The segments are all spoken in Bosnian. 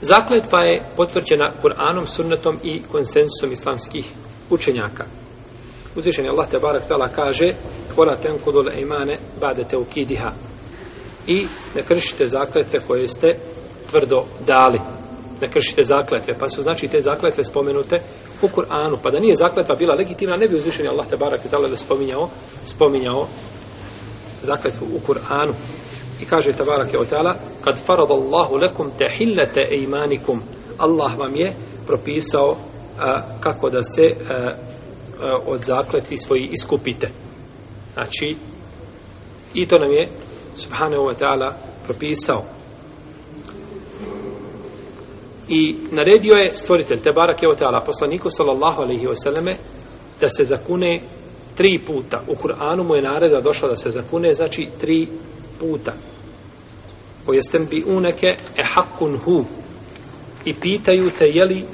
Zakletva je potvrđena Kur'anom, sunnetom i konsensusom islamskih učenjaka. Uzvišen je Allah te barak tala kaže Hvala tenkudul imane bade te ukidiha i ne kršite zakletve koje ste tvrdo dali. Ne kršite zakletve. Pa su znači te zakletve spomenute u Kur'anu. Pa da nije zakletva bila legitimna, ne bi uzvišen je Allah te barak tala da spominjao, spominjao zakletvu u Kur'anu. I kaže tabarak je o kad farad Allahu lekum tehillete eimanikum, Allah vam je propisao a, kako da se a, a, od zakletvi svoji iskupite. Znači, i to nam je subhanahu wa ta'ala propisao. I naredio je stvoritelj Tebarak je o ta'ala poslaniku sallallahu alaihi wa sallame da se zakune tri puta. U Kur'anu mu je nareda došla da se zakune, znači tri puta. O jestem bi uneke e hakun hu. I pitaju te je li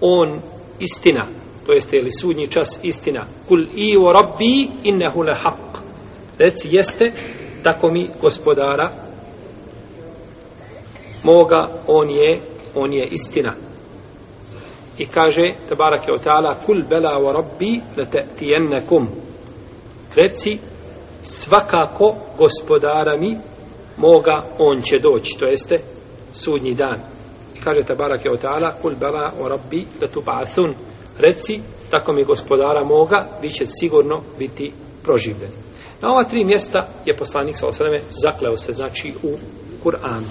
on istina. To jeste je li sudnji čas istina. Kul i o rabbi innehu le hak. Reci jeste, tako mi gospodara moga, on je, on je istina. I kaže, tabarak je o ta'ala, kul bela o rabbi le te tijennekum. Reci, svakako gospodara mi moga on će doći, to jeste sudnji dan. I kaže tabarak je ta'ala, kul bala o rabbi le ba'athun. Reci, tako mi gospodara moga, vi će sigurno biti proživljeni. Na ova tri mjesta je poslanik sa osreme zakleo se, znači u Kur'anu.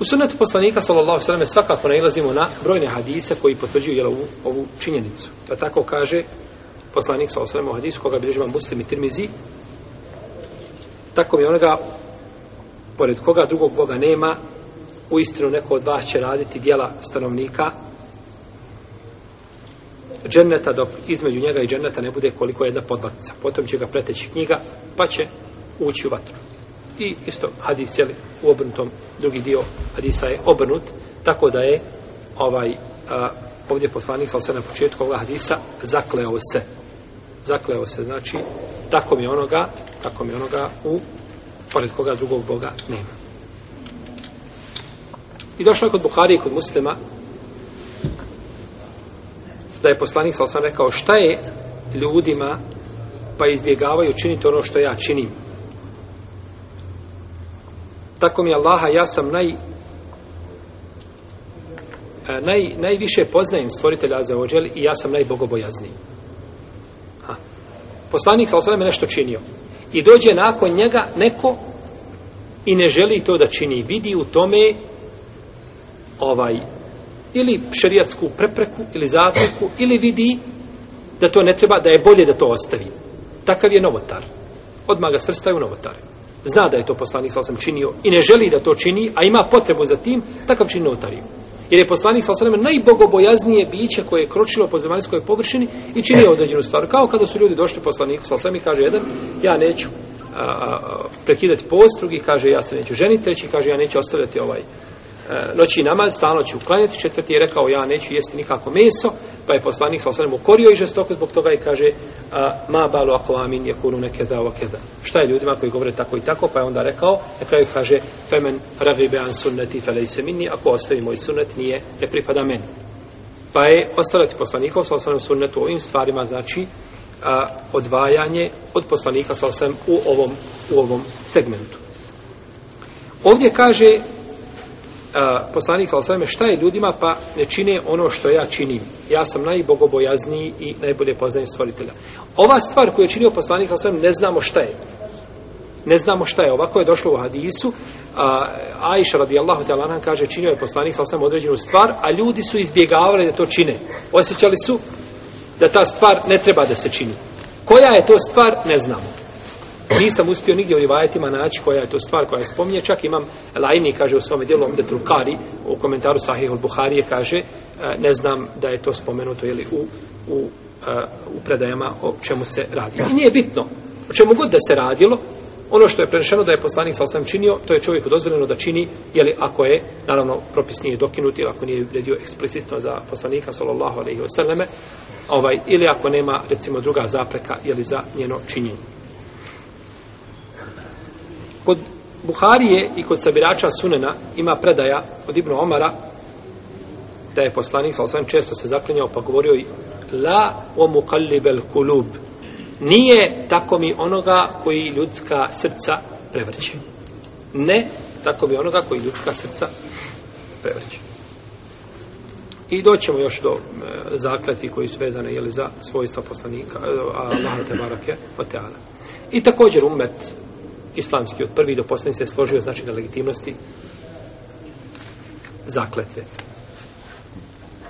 U sunnetu poslanika sallallahu alejhi ve svakako nailazimo na brojne hadise koji potvrđuju jel, ovu, ovu činjenicu. Pa tako kaže poslanik sallallahu alejhi ve u hadisu koga bilježi Muslim i Tirmizi tako mi onoga pored koga drugog Boga nema u istinu neko od vas će raditi dijela stanovnika dženneta dok između njega i dženneta ne bude koliko jedna podlaktica. Potom će ga preteći knjiga pa će ući u vatru. I isto hadis cijeli u obrnutom drugi dio hadisa je obrnut tako da je ovaj a, ovdje poslanik sal se na početku ovoga hadisa zakleo se zakleo se znači tako mi onoga tako mi onoga u pored koga drugog Boga nema. I došlo je kod Buhari i kod muslima da je poslanik sa sam rekao šta je ljudima pa izbjegavaju činiti ono što ja činim. Tako mi Allaha, ja sam naj, e, naj najviše poznajem stvoritelja za ođel i ja sam najbogobojazniji. Ha. Poslanik sa je nešto činio. I dođe nakon njega neko i ne želi to da čini. Vidi u tome ovaj ili šerijatsku prepreku ili zapreku ili vidi da to ne treba, da je bolje da to ostavi. Takav je novotar. Odmah ga svrstaju u novotare. Zna da je to poslanik sam činio i ne želi da to čini, a ima potrebu za tim, takav čini novotariju. Jer je poslanik sa osreme najbogobojaznije biće koje je kročilo po zemaljskoj površini i činio određenu stvar. Kao kada su ljudi došli poslaniku sa osreme i kaže jedan, ja neću a, a, prekidati post, drugi kaže ja se neću ženiti, treći kaže ja neću ostavljati ovaj E, noći namaz, stalno ću uklanjati, četvrti je rekao ja neću jesti nikako meso, pa je poslanik sa osanem ukorio i žestoko zbog toga i kaže a, ma balu ako amin je kunu nekeda ovo keda. Šta je ljudima koji govore tako i tako, pa je onda rekao, na kraju kaže femen ragibe an sunneti felej se minni, ako ostavi moj sunnet nije, ne pripada meni. Pa je ostavljati poslanikov sa osanem sunnetu ovim stvarima, znači a, odvajanje od poslanika sa osanem u ovom, u ovom segmentu. Ovdje kaže a, poslanik sa šta je ljudima pa ne čine ono što ja činim. Ja sam najbogobojazniji i najbolje poznajem stvoritelja. Ova stvar koju je činio poslanik sa ne znamo šta je. Ne znamo šta je. Ovako je došlo u hadisu. A, Aisha radijallahu ta'ala kaže činio je poslanik sa određenu stvar, a ljudi su izbjegavali da to čine. Osjećali su da ta stvar ne treba da se čini. Koja je to stvar, ne znamo. Nisam uspio nigdje u rivajetima naći koja je to stvar koja je spominje. Čak imam, Lajni kaže u svome dijelu Omde Trukari, u komentaru Sahih al-Buharije kaže, e, ne znam da je to spomenuto ili u, u, e, u predajama o čemu se radi. I nije bitno o čemu god da se radilo, ono što je prenešeno da je poslanik sa osam činio, to je čovjeku dozvoljeno da čini, jeli ako je, naravno, propis nije dokinut, ili ako nije vredio eksplicitno za poslanika, sallallahu alaihi wasallame, ovaj, ili ako nema, recimo, druga zapreka, jeli za njeno činjenje. Kod Buharije i kod sabirača sunena ima predaja od Ibnu Omara da je poslanik, sa često se zaklinjao pa govorio i la o mukallibel kulub nije tako mi onoga koji ljudska srca prevrće. Ne tako mi onoga koji ljudska srca prevrće. I doćemo još do e, zakletvi koji su vezane jeli, za svojstva poslanika, e, Allaha te barake, o teala. I također umet islamski od prvi do posljednji se složio znači na legitimnosti zakletve.